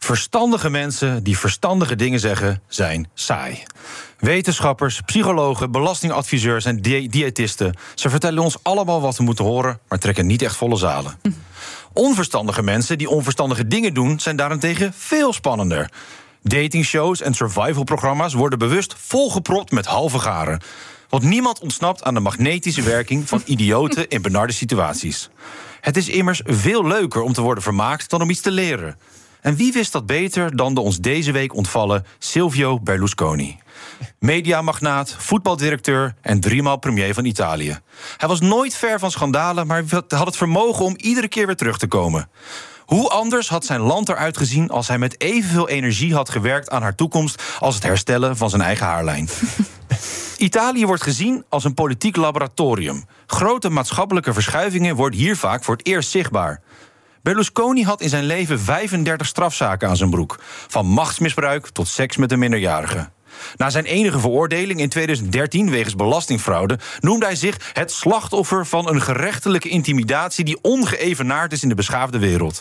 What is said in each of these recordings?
Verstandige mensen die verstandige dingen zeggen, zijn saai. Wetenschappers, psychologen, belastingadviseurs en di diëtisten... ze vertellen ons allemaal wat we moeten horen... maar trekken niet echt volle zalen. Onverstandige mensen die onverstandige dingen doen... zijn daarentegen veel spannender. Datingshows en survivalprogramma's worden bewust volgepropt met halve garen. Want niemand ontsnapt aan de magnetische werking van idioten in benarde situaties. Het is immers veel leuker om te worden vermaakt dan om iets te leren. En wie wist dat beter dan de ons deze week ontvallen Silvio Berlusconi? Mediamagnaat, voetbaldirecteur en driemaal premier van Italië. Hij was nooit ver van schandalen, maar had het vermogen om iedere keer weer terug te komen. Hoe anders had zijn land eruit gezien als hij met evenveel energie had gewerkt aan haar toekomst als het herstellen van zijn eigen haarlijn? Italië wordt gezien als een politiek laboratorium. Grote maatschappelijke verschuivingen worden hier vaak voor het eerst zichtbaar. Berlusconi had in zijn leven 35 strafzaken aan zijn broek. Van machtsmisbruik tot seks met een minderjarige. Na zijn enige veroordeling in 2013 wegens belastingfraude noemde hij zich het slachtoffer van een gerechtelijke intimidatie die ongeëvenaard is in de beschaafde wereld.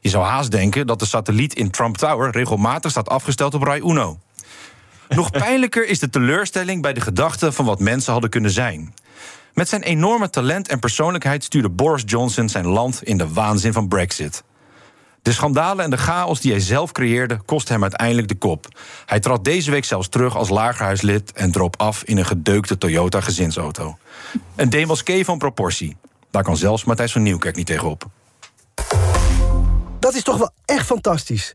Je zou haast denken dat de satelliet in Trump Tower regelmatig staat afgesteld op Rai Uno. Nog pijnlijker is de teleurstelling bij de gedachte van wat mensen hadden kunnen zijn. Met zijn enorme talent en persoonlijkheid stuurde Boris Johnson zijn land in de waanzin van Brexit. De schandalen en de chaos die hij zelf creëerde, kost hem uiteindelijk de kop. Hij trad deze week zelfs terug als lagerhuislid en droop af in een gedeukte Toyota gezinsauto. Een demoskee van proportie. Daar kan zelfs Matthijs van Nieuwkerk niet tegenop. Dat is toch wel echt fantastisch.